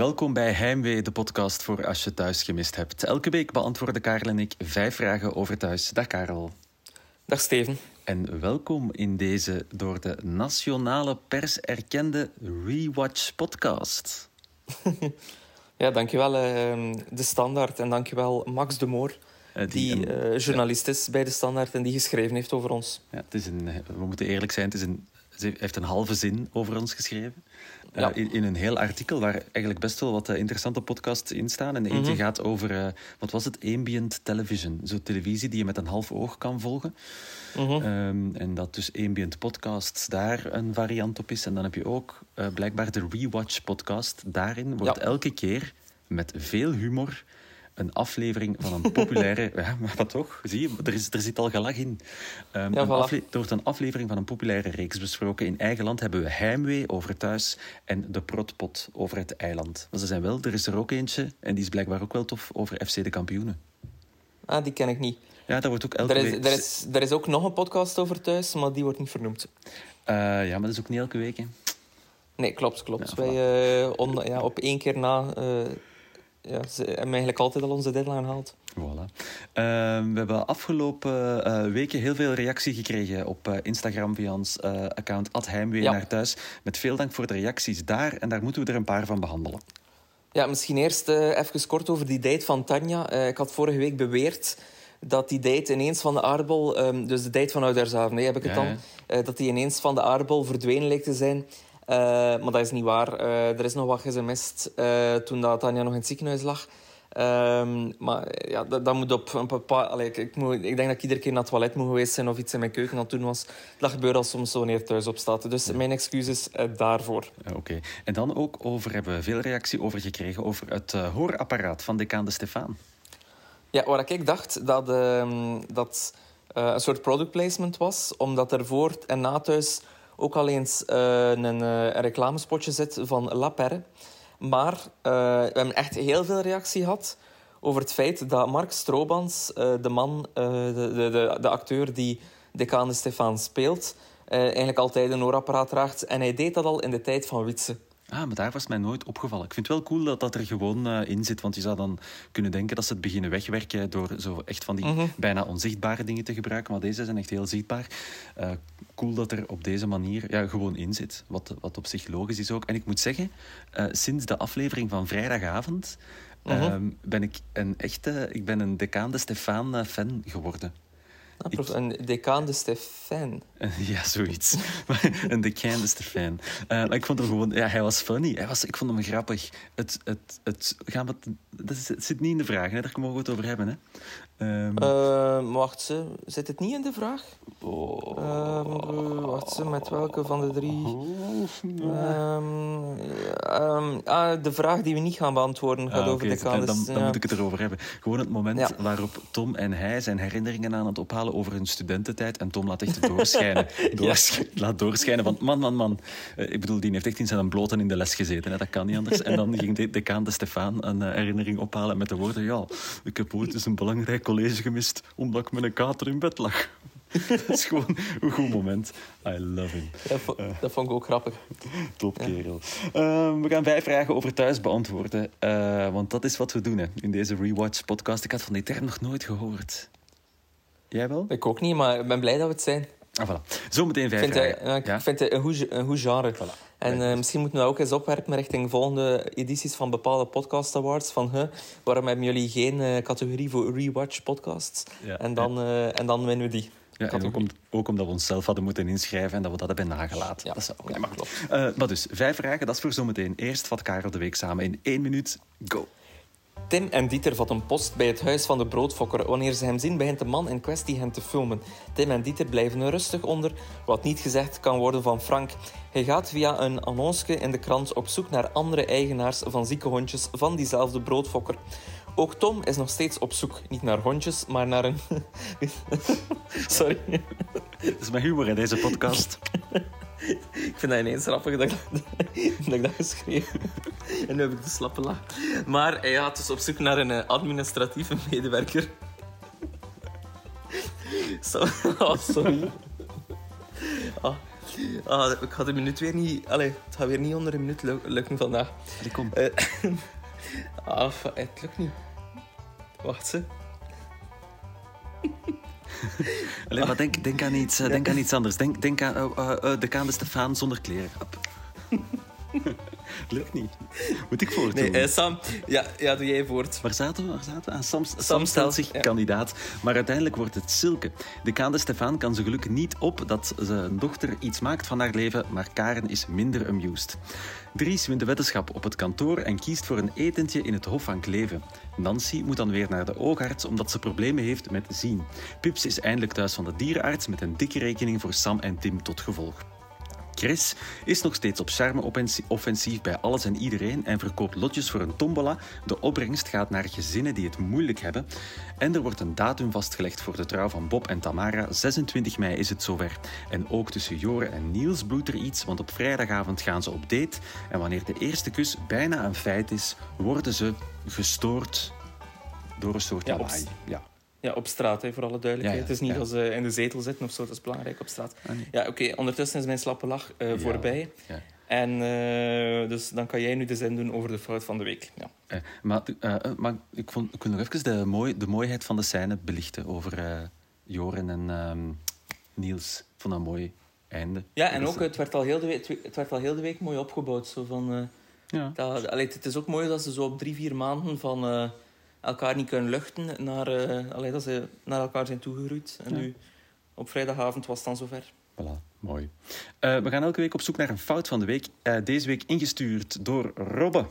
welkom bij Heimwee, de podcast voor als je thuis gemist hebt. Elke week beantwoorden Karel en ik vijf vragen over thuis. Dag Karel. Dag Steven. En welkom in deze door de nationale pers erkende Rewatch podcast. ja, dankjewel uh, De Standaard en dankjewel Max de Moor. Uh, die, die uh, journalist is bij De Standaard en die geschreven heeft over ons. Ja, het is een, we moeten eerlijk zijn, het is een, ze heeft een halve zin over ons geschreven. Uh, in, in, een heel artikel waar eigenlijk best wel wat interessante podcasts in staan. En eentje mhm. gaat over, wat was het, ambient television. Zo televisie die je met een half oog kan volgen. Mhm. Um, en dat dus ambient podcasts daar een variant op is. En dan heb je ook blijkbaar de Rewatch podcast. Daarin wordt ja. elke keer met veel humor een aflevering van een populaire... ja, maar toch? Zie je, er, is, er zit al gelach in. Um, ja, voilà. Er wordt een aflevering van een populaire reeks besproken. In eigen land hebben we Heimwee over thuis en De Protpot over het eiland. Maar ze zijn wel, er is er ook eentje, en die is blijkbaar ook wel tof, over FC de kampioenen. Ah, die ken ik niet. Ja, daar wordt ook elke er is, week... Er is, er is ook nog een podcast over thuis, maar die wordt niet vernoemd. Uh, ja, maar dat is ook niet elke week, hè? Nee, klopt, klopt. Ja, Wij, uh, on, ja, op één keer na... Uh, ja, ze hebben eigenlijk altijd al onze deadline gehaald. Voilà. Uh, we hebben afgelopen uh, weken heel veel reactie gekregen op uh, Instagram via ons account Heimwee ja. naar thuis. Met veel dank voor de reacties daar. En daar moeten we er een paar van behandelen. Ja, misschien eerst even kort over die date van Tanja. ik had vorige week beweerd dat die date ineens van de aardbol... Um, dus de date van Oudershaven, nee, heb ik het ja, dan... dat die ineens van de aardbol verdwenen leek te zijn... Uh, maar dat is niet waar. Uh, er is nog wat gesemest uh, toen dat Tanja nog in het ziekenhuis lag. Um, maar ja, dat, dat, moet op een bepaald... Allee, ik, ik, moet, ik, denk dat ik iedere keer naar het toilet moet geweest zijn of iets in mijn keuken aan het doen was. Dat gebeurt al soms wanneer je thuis op staat. Dus mijn excuses daarvoor. Oké. Okay. En dan ook over, hebben we veel reactie over gekregen over het hoorapparaat van decaan de Stefaan. Ja, waar ik dacht dat ehm, dat een soort product placement was, omdat er voor en na thuis ook al eens uh, een, een, reclamespotje zit van La Perre. Maar uh, we hebben echt heel veel reactie gehad over het feit dat Mark Stroobans, uh, de man, de, de, de, acteur die Decaan de Stefan speelt, eigenlijk altijd een oorapparaat draagt. En hij deed dat al in de tijd van Witse. Ah, maar daar was mij nooit opgevallen. Ik vind het wel cool dat dat er gewoon uh, in zit, want je zou dan kunnen denken dat ze het beginnen wegwerken door zo echt van die -hmm. bijna onzichtbare dingen te gebruiken, maar deze zijn echt heel zichtbaar. Uh, cool dat er op deze manier ja, gewoon in zit, wat, wat op zich logisch is ook. En ik moet zeggen, uh, sinds de aflevering van vrijdagavond mm -hmm. ben ik een echte, ik ben een Decaan de Stefaan fan geworden. Ik... Een decaan de Stefan. Ja, zoiets. een decaan de Stefan. Uh, maar ik vond hem gewoon... Ja, hij was funny. Hij was, ik vond hem grappig. Het, het, het, gaan we, dat is, het zit niet in de vraag, hè? daar mogen we het over hebben. Hè? Um... Uh, wacht, ze. zit het niet in de vraag? Oh. Um, wacht, ze. met welke van de drie? Um, ah, de vraag die we niet gaan beantwoorden gaat ah, over de Dan, dan ja. moet ik het erover hebben. Gewoon het moment ja. waarop Tom en hij zijn herinneringen aan het ophalen over hun studententijd. En Tom laat echt doorschijnen. Doorsch ja. Laat doorschijnen van man, man, man. Uh, ik bedoel, die heeft echt in zijn bloten in de les gezeten. Hè. Dat kan niet anders. En dan ging de decaan de Stefan een uh, herinnering ophalen met de woorden ja, ik heb ooit een belangrijk college gemist omdat ik met een kater in bed lag. dat is gewoon een goed moment. I love him. Dat vond, dat vond ik ook grappig. Top kerel. Ja. Uh, we gaan vijf vragen over thuis beantwoorden. Uh, want dat is wat we doen hè, in deze Rewatch podcast. Ik had van die term nog nooit gehoord. Jij wel? Ik ook niet, maar ik ben blij dat we het zijn. Ah, voilà. Zometeen vijf vind vragen. Hij, ja? Ik vind het een goed, een goed genre. Voilà. En uh, misschien moeten we ook eens opwerpen richting volgende edities van bepaalde podcast awards. Van, huh, waarom hebben jullie geen uh, categorie voor rewatch podcasts? Ja, en, dan, ja. uh, en dan winnen we die. Ja, ook, om, ook, omdat we onszelf hadden moeten inschrijven en dat we dat hebben nagelaten. Ja, dat is ook ja, maar klopt. maar dus, vijf vragen, dat is voor zometeen. Eerst vat Karel de Week samen in één minuut. Go! Tim en Dieter vatten post bij het huis van de broodfokker. Wanneer ze hem zien, begint de man in kwestie hen te filmen. Tim en Dieter blijven er rustig onder, wat niet gezegd kan worden van Frank. Hij gaat via een annonce in de krant op zoek naar andere eigenaars van zieke hondjes van diezelfde broodfokker. Ook Tom is nog steeds op zoek, niet naar hondjes, maar naar een... Sorry. Dat is mijn humor in deze podcast. Ik vind dat ineens grappig dat, dat ik dat geschreven En nu heb ik de slappe lach. Maar hij gaat dus op zoek naar een administratieve medewerker. Oh, sorry. Oh. Ah, ik ga de minuut weer niet... Allee, het gaat weer niet onder een minuut lukken vandaag. Allee, kom. Uh, ah, het lukt niet. Wacht, ze. Allee, maar denk, denk, aan iets, uh, denk aan iets anders. Denk, denk aan uh, de Kaan de Stefaan zonder kleren. Lukt niet. Moet ik voor Nee, uh, Sam, ja, ja, doe jij voort. Waar zaten we? Waar zaten we? Ah, Sam, Sam, stelt zich kandidaat, maar uiteindelijk wordt het Silke. De Kaan de Stefaan kan zijn geluk niet op dat zijn dochter iets maakt van haar leven, maar Karen is minder amused. Dries wint de wetenschap op het kantoor en kiest voor een etentje in het Hof van Kleven. Nancy moet dan weer naar de oogarts omdat ze problemen heeft met zien. Pips is eindelijk thuis van de dierenarts met een dikke rekening voor Sam en Tim tot gevolg. Chris is nog steeds op charme-offensief bij alles en iedereen en verkoopt lotjes voor een tombola. De opbrengst gaat naar gezinnen die het moeilijk hebben. En er wordt een datum vastgelegd voor de trouw van Bob en Tamara. 26 mei is het zover. En ook tussen Joren en Niels bloedt er iets, want op vrijdagavond gaan ze op date. En wanneer de eerste kus bijna een feit is, worden ze gestoord door een soort ja, ja. Ja, op straat, hè, voor alle duidelijkheid. het is niet als ze in de zetel zitten of zo, dat is belangrijk op straat. Ah, ja, oké, ondertussen is mijn slappe lach uh, voorbij. En uh, dus dan kan jij nu de zin doen over de fout van de week. Ja. Uh, maar, maar ik, vond, ik wil nog even de, mooi, de mooiheid van de scène belichten over Joren en ehm, Niels. Ik vond dat een mooi einde. Ja, en ook, het werd, al heel de week, het werd al heel de week mooi opgebouwd. Zo van, ja. dat, allee, het is ook mooi dat ze zo op drie, vier maanden van elkaar niet kunnen luchten naar, uh, allee, dat ze naar elkaar zijn toegegroeid. En nu, op vrijdagavond was het dan zover. Voilà, mooi. Uh, we gaan elke week op zoek naar een fout van de week. Uh, deze week ingestuurd door Robbe.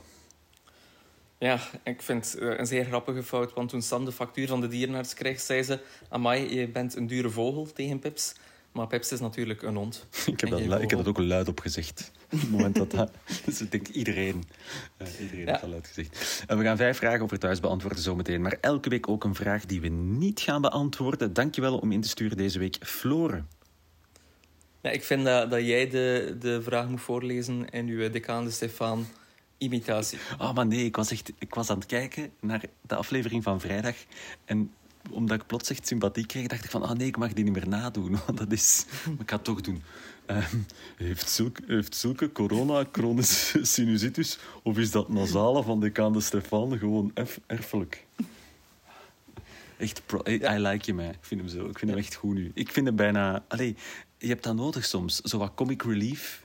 Ja, ik vind het een zeer grappige fout. Want toen Sam de factuur van de dierenarts kreeg, zei ze... Amai, je bent een dure vogel tegen Pips. Maar Peps is natuurlijk een hond. ik, heb dat, ik heb dat ook luid op gezegd. het moment dat dat... Dus ik denk iedereen, uh, iedereen heeft dat luid gezegd. En we gaan vijf vragen over thuis beantwoorden zometeen. Maar elke week ook een vraag die we niet gaan beantwoorden. Dankjewel om in te sturen deze week. Floren. Ja, ik vind dat, dat jij de, de vraag moet voorlezen in uw decaan de Stefan imitatie. Oh, maar nee, ik was, echt, ik was aan het kijken naar de aflevering van vrijdag. En omdat ik plots echt sympathie kreeg, dacht ik van, ah nee, ik mag die niet meer nadoen. Want dat is... Maar ik ga het toch doen. Uh, heeft, zulke, heeft zulke corona chronische sinusitis? Of is dat nasale van decaan de Stefan gewoon erf, erfelijk? Echt, pro, I, I, like je mij. Ik vind hem zo. Ik vind hem echt goed nu. Ik vind hem bijna... Allee, je hebt dat nodig soms. Zo wat comic relief.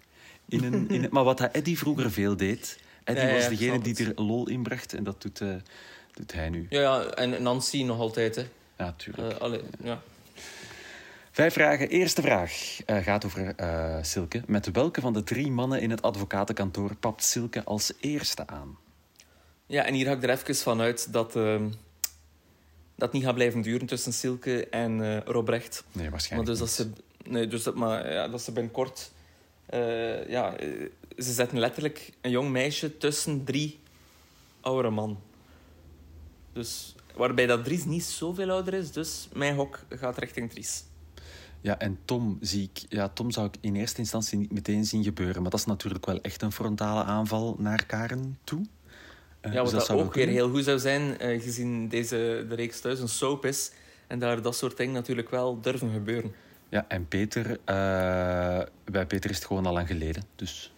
In een, in maar wat Eddie vroeger veel deed... Eddie was degene die er lol in bracht. En dat doet... Uh, doet hij nu. Ja, ja en Nancy nog altijd. Hè. Ja, tuurlijk. Uh, ja. Vijf vragen. Eerste vraag uh, gaat over uh, Silke. Met welke van de drie mannen in het advocatenkantoor papt Silke als eerste aan? Ja, en hier ga ik er even van uit dat uh, dat niet gaat blijven duren tussen Silke en Robrecht. Nee, waarschijnlijk maar dus dat ze, nee, dus dat, maar, ja, dat ze binnenkort... Ja, ze zetten letterlijk een jong meisje tussen drie oudere man. Dus waarbij dat Dries niet zoveel ouder is, dus mijn hok gaat richting Dries. Ja, en Tom zie ik... Ja, Tom zou ik in eerste instantie niet meteen zien gebeuren. Maar dat is natuurlijk wel echt een frontale aanval naar Karen toe. Uh, ja, wat dus dat, ook weer heel goed zou zijn, uh, gezien deze, de reeks thuis een soap is. En daar dat soort dingen natuurlijk wel durven gebeuren. Ja, en Peter... Uh, bij Peter is het gewoon al lang geleden, dus...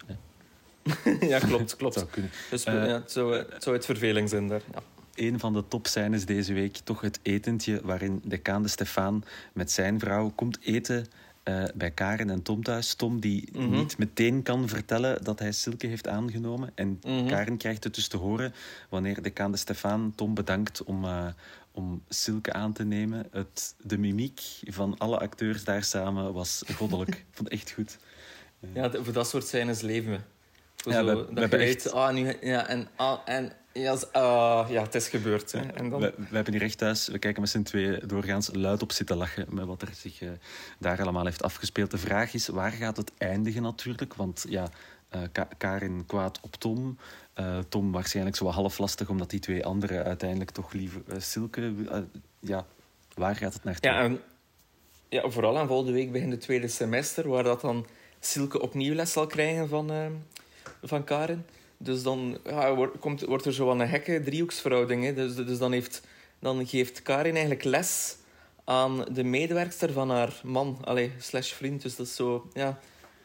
ja, klopt, klopt. zou kunnen. Dus ja, het, zou, het zou het verveling zijn daar, ja een van de topscènes deze week toch het etentje waarin Decaan de Stefaan met zijn vrouw komt eten uh, bij Karen en Tom thuis. Tom die mm -hmm. niet meteen kan vertellen dat hij Silke heeft aangenomen. En mm -hmm. Karen krijgt het dus te horen wanneer Decaan de Stefaan Tom bedankt om, uh, om Silke aan te nemen. Het, de mimiek van alle acteurs daar samen was goddelijk. Ik vond het echt goed. Ja, voor dat soort scènes leven we. Ja, zo, we, dat we echt... ah, nu, ja, en, ah, en ja, uh, ja, het is gebeurd. Hè. En dan... we, we, hebben hier echt thuis, we kijken met z'n twee doorgaans luid op zitten lachen met wat er zich uh, daar allemaal heeft afgespeeld. De vraag is, waar gaat het eindigen natuurlijk? Want ja, uh, Karin kwaad op Tom. Tom waarschijnlijk zo half lastig, omdat die twee anderen uiteindelijk toch liever Silke... ja, waar gaat het naartoe? Ja, en, ja, vooral aan volgende week begin het tweede semester, waar dat dan Silke opnieuw les zal krijgen van, van Karin. Dus dan ja, wordt, komt, wordt er zo een gekke driehoeksverhouding. Hè. Dus, dus dan, heeft, dan geeft Karin eigenlijk les aan de medewerkster van haar man, allee, slash vriend. Dus dat is zo, ja,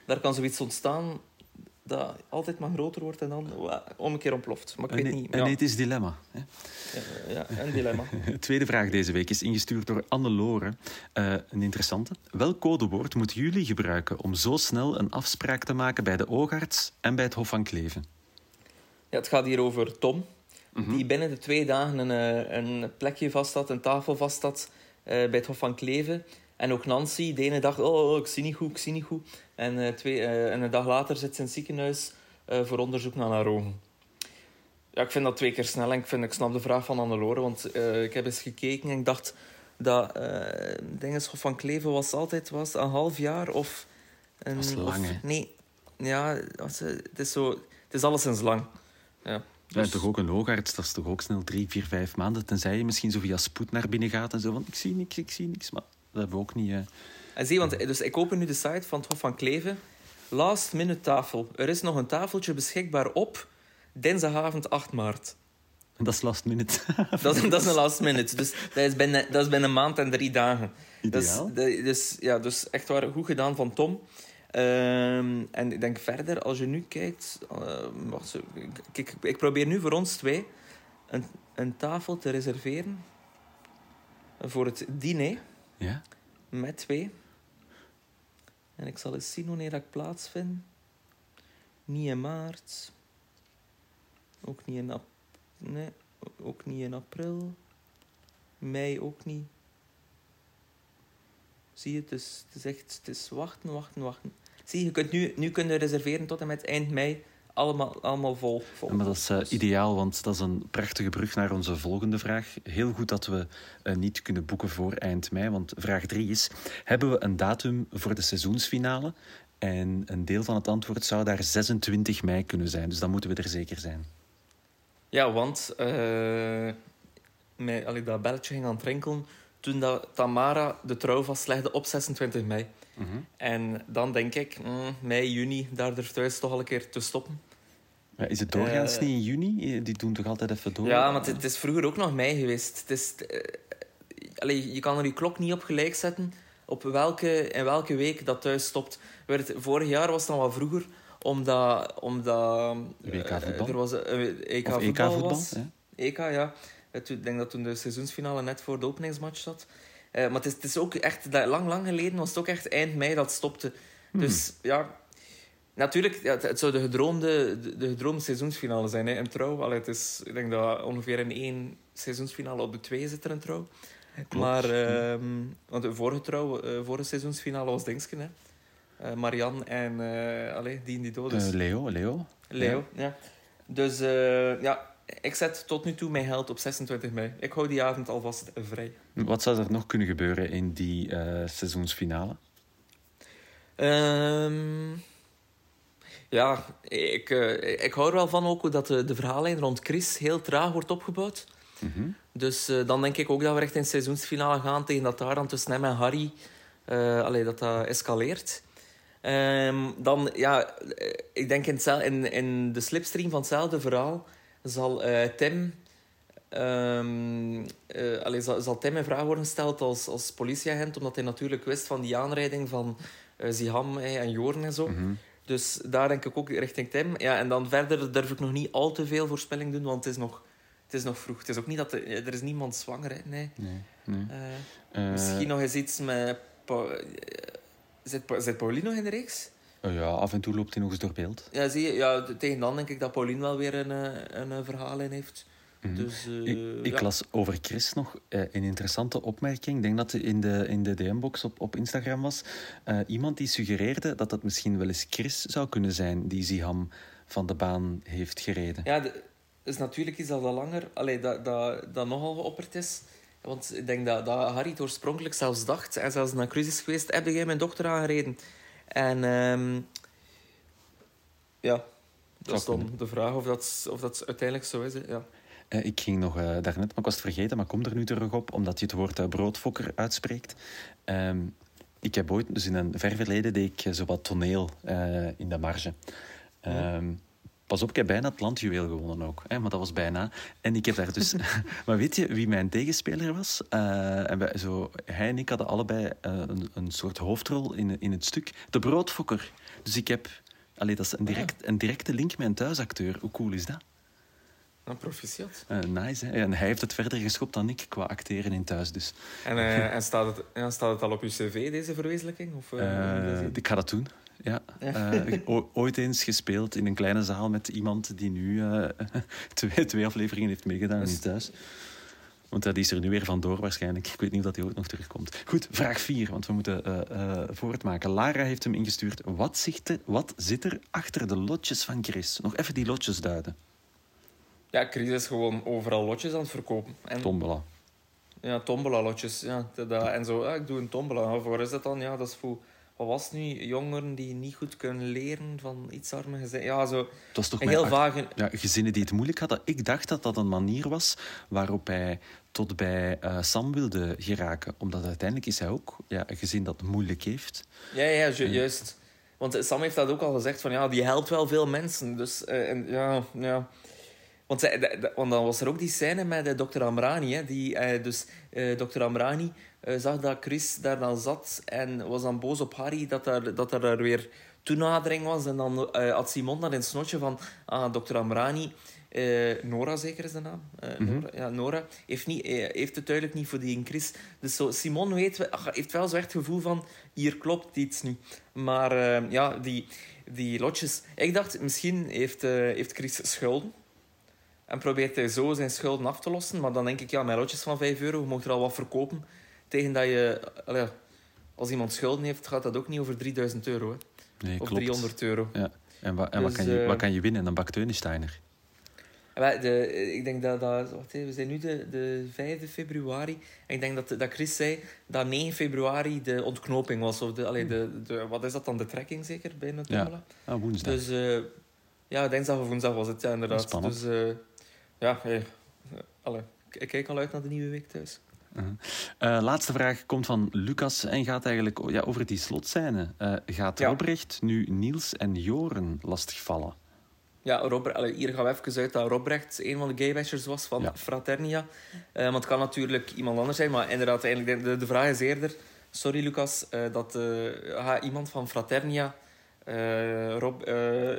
daar kan zoiets ontstaan dat altijd maar groter wordt en dan om een keer ontploft. Maar ik weet niet. Een ethisch dilemma. Hè? Ja, ja, een dilemma. Tweede vraag deze week is ingestuurd door Anne Loren. Uh, een interessante. Welk codewoord moeten jullie gebruiken om zo snel een afspraak te maken bij de oogarts en bij het Hof van Kleven? Ja, het gaat hier over Tom, mhm. die binnen de twee dagen een, eh, een plekje vast had, een tafel vast had uh, bij het Hof van Kleven. En ook Nancy, de ene dag, oh, oh, ik zie niet goed, ik zie niet goed. En, uh, twee, uh, en een dag later zit ze in het ziekenhuis voor onderzoek naar haar ogen. Ja, ik vind dat twee keer snel en ik, vind, ik snap de vraag van Annelore, want ik heb eens gekeken en ik dacht dat uh, Dingenschap van Kleven was altijd was een half jaar of... Een, dat is lang, of, Nee, ja, het is, zo, het is alleszins lang. Ja. En dus- toch ook een hoogarts, dat is toch ook snel drie, vier, vijf maanden. Tenzij je misschien zo via spoed naar binnen gaat en zo van ik zie niks, ik zie niks. Maar dat hebben we ook niet. Uh... En zie, want dus ik open nu de site van het Hof van Kleven. Last minute tafel. Er is nog een tafeltje beschikbaar op dinsdagavond 8 maart. Dat is last minute. dat, is, dat is een last minute. Dus dat is binnen, dat is binnen een maand en drie dagen. Ideaal. Dus, dus, ja, dus echt waar, goed gedaan van Tom. Um, en ik denk verder, als je nu kijkt... Uh, wacht, ik, ik, probeer nu voor ons twee een, een tafel te reserveren voor het diner. Ja? Met twee. En ik zal eens zien wanneer ik plaatsvind. Niet in maart. Ook niet in, ap nee, ook niet in april. Mei ook niet. Zie je, het is, het is echt het is wachten, wachten, wachten. Zie je, kunt nu, nu kunnen reserveren tot en met eind mei allemaal, allemaal vol. vol. maar dat is uh, ideaal, want dat is een prachtige brug naar onze volgende vraag. Heel goed dat we uh, niet kunnen boeken voor eind mei, want vraag 3 is: hebben we een datum voor de seizoensfinale? En een deel van het antwoord zou daar 26 mei kunnen zijn, dus dan moeten we er zeker zijn. Ja, want uh, met, allee, dat belletje ging aan het rinkelen toen dat Tamara de trouw vastlegde op 26 mei. Mhm. En dan denk ik, mm, mei, juni, daar durft thuis toch al een keer te stoppen. Ja, is het doorgaans uh, niet in juni? Die doen toch altijd even door? Ja, maar het, is vroeger ook nog mei geweest. Het is, uh, je kan er je klok niet op gelijk zetten op welke, in welke week dat thuis stopt. Vorig jaar was het dan wat vroeger, omdat... omdat WK-voetbal? er was een EK-voetbal. EK, ja. EK, ja. Ik denk dat toen de seizoensfinale net voor de openingsmatch zat. Uh, maar het is, het is ook echt, lang, lang geleden was het ook echt eind mei dat stopte. Hmm. Dus ja, natuurlijk, ja, het, zou de gedroomde, de, de gedroomde seizoensfinale zijn hè, in trouw. Allee, het is, ik denk dat ongeveer in één seizoensfinale op de twee zit er een trouw. Klopt. Maar, uh, want de vorige trouw, uh, vorige seizoensfinale was Dingsken, hè. Uh, Marianne en uh, allee, die die dood is. Leo, Leo. Leo, ja. ja. Dus ja, ik zet tot nu toe mijn geld op 26 mei. Ik hou die avond alvast vrij. Wat zou er nog kunnen gebeuren in die uh, seizoensfinale? Um, ja, ik, uh, ik hou er wel van ook dat de, de verhaallijn rond Chris heel traag wordt opgebouwd. Mm -hmm. Dus uh, dan denk ik ook dat we echt in seizoensfinale gaan tegen dat daar dan tussen hem en Harry allee, dat dat escaleert. Um, dan, ja, ik denk in, in, in de slipstream van hetzelfde verhaal zal uh, Tim... Um, uh, zal, zal, Tim in vraag worden gesteld als, als politieagent, omdat hij natuurlijk wist van die aanrijding van uh, Ziham en Joren en zo. Mhm. Dus daar denk ik ook richting Tim. Ja, en dan verder durf ik nog niet al te veel voorspelling doen, want het is nog, het is nog vroeg. Het is ook niet dat er, er is niemand zwanger is. Nee. nee, nee. misschien nog eens iets met... zit, zit Pauline nog in de reeks? Oh ja, af en toe loopt hij nog eens door beeld. Ja, zie je, ja, tegen dan denk ik dat Pauline wel weer een, eh, een, een verhaal in heeft. Mhm. Dus, uh, ik, ik las over Chris nog uh, een interessante opmerking. Ik denk dat het in de, in de DM-box op, op Instagram was. Uh, iemand die suggereerde dat het misschien wel eens Chris zou kunnen zijn die Ziham van de baan heeft gereden. Ja, de, dus natuurlijk is dat al langer. Allee, dat, dat, dat nogal geopperd is. Want ik denk dat, dat Harry het oorspronkelijk zelfs dacht, en zelfs naar Chris is geweest, heb jij mijn dochter aangereden? En um, ja, dat is dan de vraag of dat, of dat uiteindelijk zo is. Hè. Ja. Uh, ik ging nog uh, daarnet, maar ik was het vergeten, maar kom er nu terug op, omdat je het woord uh, broodfokker uitspreekt. Um, ik heb ooit, dus in een ver verleden, deed ik zo wat toneel in de marge. Um, Pas op, ik heb bijna het landjuweel gewonnen ook. Hè, maar dat was bijna. En ik heb daar dus... maar weet je wie mijn tegenspeler was? Uh, en wij, zo, hij en ik hadden allebei uh, een, een soort hoofdrol in, in het stuk. De broodfokker. Dus ik heb... Allee, dat is een, direct, een directe link met een thuisacteur. Hoe cool is dat? Een proficiat. Uh, nice, hè? En hij heeft het verder geschopt dan ik qua acteren in thuis. Dus. En, uh, en staat, het, ja, staat het al op uw cv, deze verwezenlijking? Of, uh, ik ga dat doen. Ja. ooit eens gespeeld in een kleine zaal met iemand die nu twee, twee afleveringen heeft meegedaan in thuis. Want die is er nu weer vandoor waarschijnlijk. Ik weet niet of dat hij ooit nog terugkomt. Goed, vraag 4, want we moeten uh, voortmaken. Lara heeft hem ingestuurd. Wat zit, er, wat zit er achter de lotjes van Chris? Nog even die lotjes duiden. Ja, Chris is gewoon overal lotjes aan het verkopen. En, tombola. Ja, tombola-lotjes. Ja, dat, en zo, ja, ik doe een tombola. Waar is dat dan? Ja, dat is voor... Wat was het nu? Jongeren die niet goed kunnen leren van iets arme gezinnen. Ja, zo... Is toch heel vaag... Ja, gezinnen die het moeilijk hadden. Ik dacht dat dat een manier was waarop hij tot bij uh, Sam wilde geraken. Omdat uiteindelijk is hij ook ja, een gezin dat moeilijk heeft. Ja, ja, ju juist. Want Sam heeft dat ook al gezegd, van ja, die helpt wel veel mensen. Dus uh, en, ja, ja... Want, want dan was er ook die scène met uh, dokter Amrani. Hè, die, dus dokter Amrani zag dat Chris daar dan zat en was dan boos op Harry dat er, dat er weer toenadering was. En dan had Simon dat in het snotje van ah, dokter Amrani... Nora zeker is de naam. Mm -hmm. Nora, ja, Nora heeft, niet, heeft het duidelijk niet voor die Chris. Dus zo, Simon weet, ach, heeft wel zo echt het gevoel van... Hier klopt iets niet. Maar ja, die, die lotjes... Ik dacht, misschien heeft, heeft Chris schulden. En probeert hij zo zijn schulden af te lossen. Maar dan denk ik, ja, mijn lotjes van 5 euro, je mag er al wat verkopen. Tegen dat je... Allee, als iemand schulden heeft, gaat dat ook niet over 3000 euro. Hè. Nee, of klopt. 300 euro. Ja. En, wa en dus, wat, kan je, wat kan je winnen? Een bak Teunesteiner? De, ik denk dat, dat wacht, we zijn nu de, de 5 februari. En ik denk dat, dat Chris zei dat 9 februari de ontknoping was. Of de, allee, de, de, wat is dat dan? De trekking zeker bij Nutella? Ja, ah, woensdag. Dus uh, ja, dinsdag of woensdag was het, ja, inderdaad. Dus, uh, ja, hey. Allee, ik kijk al uit naar de nieuwe week thuis. Uh -huh. uh, laatste vraag komt van Lucas en gaat eigenlijk ja, over die slotscène. Uh, gaat ja. Robrecht nu Niels en Joren lastigvallen? Ja, Robert, allee, hier gaan we even uit dat Robrecht een van de gaybashers was van ja. Fraternia. want het kan natuurlijk iemand anders zijn, maar inderdaad, eigenlijk de, de vraag is eerder... Sorry, Lucas, dat iemand van Fraternia uh, Rob, uh,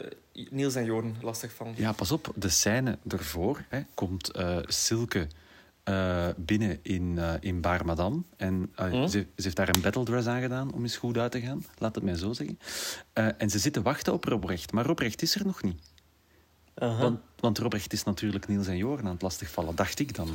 Niels en Jorn lastig van. Ja, pas op, de scène ervoor hè, komt uh, Silke binnen in, in Bar Madame. En hm? ze, ze, heeft daar een battledress aan gedaan om eens goed uit te gaan. Laat het mij zo zeggen. en ze zitten wachten op Robrecht. Maar Robrecht is er nog niet. -huh. Want, want Robrecht is natuurlijk Niels en Jorn aan het lastigvallen, dacht ik dan.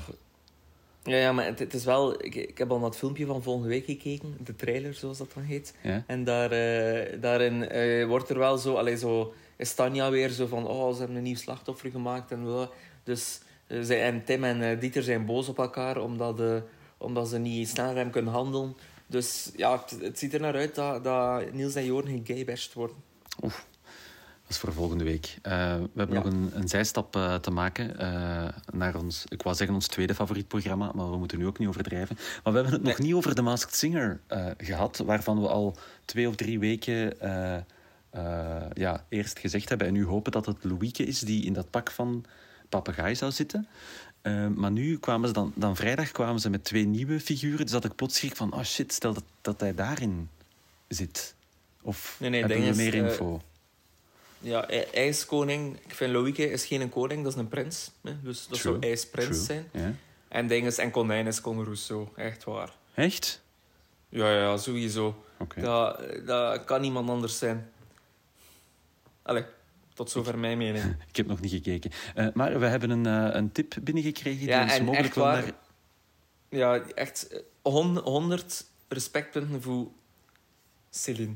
Ja, ja maar het, het, is wel... Ik, ik heb al het filmpje van volgende week gekeken. De trailer, zoals dat dan heet. Ja? En daar, uh, daarin uh, wordt er wel zo... Allee, zo is Tanja weer zo van... Oh, ze hebben een nieuw slachtoffer gemaakt. En, uh, dus, uh, zij, en Tim en Dieter zijn boos op elkaar... Omdat, omdat ze niet sneller hebben kunnen handelen. Dus ja, het, het, ziet er naar uit dat, dat Niels en Jorn gegaybashed worden. Oef. Dat is voor volgende week. Uh, we hebben ja. nog een, een zijstap uh, te maken uh, naar ons, ik wou zeggen ons tweede favoriet programma, maar we moeten nu ook niet overdrijven. Maar we hebben het nee. nog niet over The Masked Singer gehad, waarvan we al twee of drie weken ja, eerst gezegd hebben en nu hopen dat het Louieke is die in dat pak van papegaai zou zitten. maar nu kwamen ze dan, dan vrijdag kwamen ze met twee nieuwe figuren, dus dat ik plots schrik van, oh shit, stel dat, dat hij daarin zit. Of nee, nee, hebben we meer info? Ja, ijskoning. Ik vind Loïke is geen koning, dat is een prins. Hè? Dus dat True. zou ijsprins True. zijn. Yeah. En dinges en konijn is Con Rousseau. Echt waar. Echt? Ja, ja, sowieso. Okay. Dat, dat kan niemand anders zijn. Allee, tot zover mijn mening. ik heb nog niet gekeken. Uh, maar we hebben een, uh, een tip binnengekregen die ja, ons mogelijk wel naar... Ja, echt 100 respectpunten voor Céline.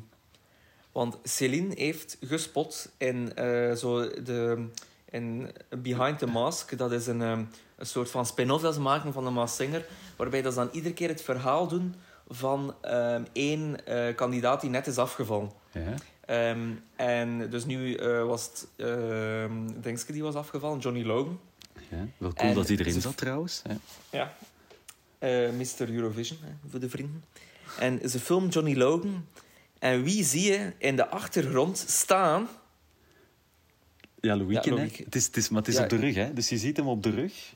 Want Céline heeft gespot in, uh, zo de, in Behind the Mask. Dat is een, um, een soort van spin-off dat ze maken van de Mask Singer. Waarbij dat ze dan iedere keer het verhaal doen van um, één kandidaat die net is afgevallen. Ja. Um, en dus nu uh, was het um, Denkske die was afgevallen, Johnny Logan. Ja, wel cool en dat hij erin zat trouwens. Ja, ja. Mr. Eurovision, hè, voor de vrienden. En ze filmt Johnny Logan en wie zie je in de achtergrond staan? Ja, Louieke. Het is, het is, maar het is op de rug, hè? Dus je ziet hem op de rug.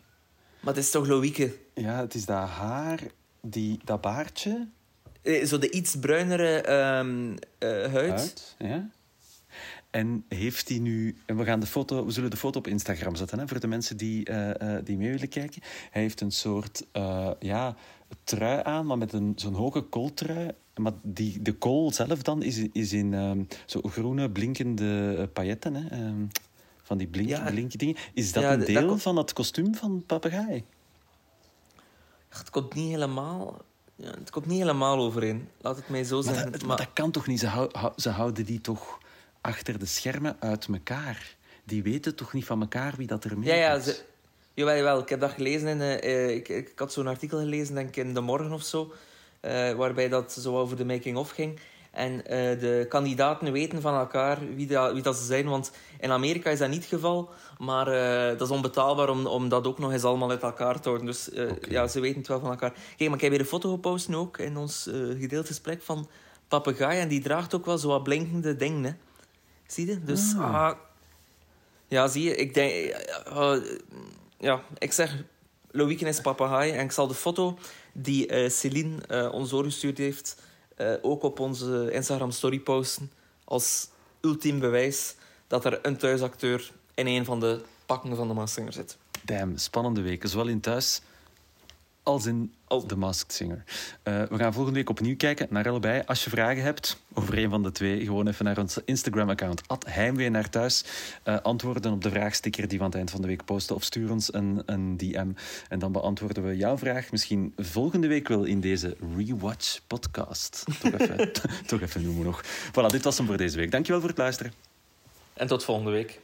Maar het is toch Louieke? Ja, het is dat haar, die, dat baardje. Eh, zo de iets bruinere um, uh, huid. huid. Ja. En heeft hij nu... En we, gaan de foto, we zullen de foto op Instagram zetten, hè, voor de mensen die, uh, uh, die mee willen kijken. Hij heeft een soort ja, trui aan, maar met een, zo'n hoge kooltrui. Maar die, de kool zelf dan is, is in um, zo groene blinkende pailletten. Hè, um, van die blink, ja. dingen. Is dat een deel dat van het kostuum van papegaai? Het komt niet helemaal... Ja, het komt niet helemaal overeen. Laat het mij zo zeggen. Maar dat, maar... dat kan toch niet? Ze, hou, ze houden die toch achter de schermen uit elkaar. Die weten toch niet van elkaar wie dat er mee ja, ja, ze, jawel, jawel, ik heb dat gelezen. In, uh, ik, ik, had zo'n artikel gelezen, denk ik, in De Morgen of zo. Uh, waarbij dat zo over de making-of ging. En uh, de kandidaten weten van elkaar wie, dat, wie dat ze zijn. Want in Amerika is dat niet het geval. Maar uh, dat is onbetaalbaar om, om dat ook nog eens allemaal uit elkaar te houden. Dus uh, okay. ja, ze weten het wel van elkaar. Kijk, maar ik heb weer een foto gepost ook in ons gedeeld gesprek van papegaai. En die draagt ook wel zo wat blinkende dingen. Zie je? Dus ah. ah. ja, zie je. Ik denk... ja, ik zeg... Loïke is papegaai. En ik zal de foto die Celine ons doorgestuurd heeft uh, ook op onze Instagram story posten als ultiem bewijs dat er een thuisacteur in een van de pakken van de Masked zit. Damn, spannende weken. Zowel in thuis als in The Masked Singer. Uh, we gaan volgende week opnieuw kijken naar allebei. Als je vragen hebt over een van de twee, gewoon even naar ons Instagram-account. Heimwee naar thuis. Uh, antwoorden op de vraagsticker die we aan het eind van de week posten. Of stuur ons een, een DM. En dan beantwoorden we jouw vraag misschien volgende week wel in deze Rewatch-podcast. Toch even, toch even noemen nog. Voilà, dit was hem voor deze week. Dankjewel voor het luisteren. En tot volgende week.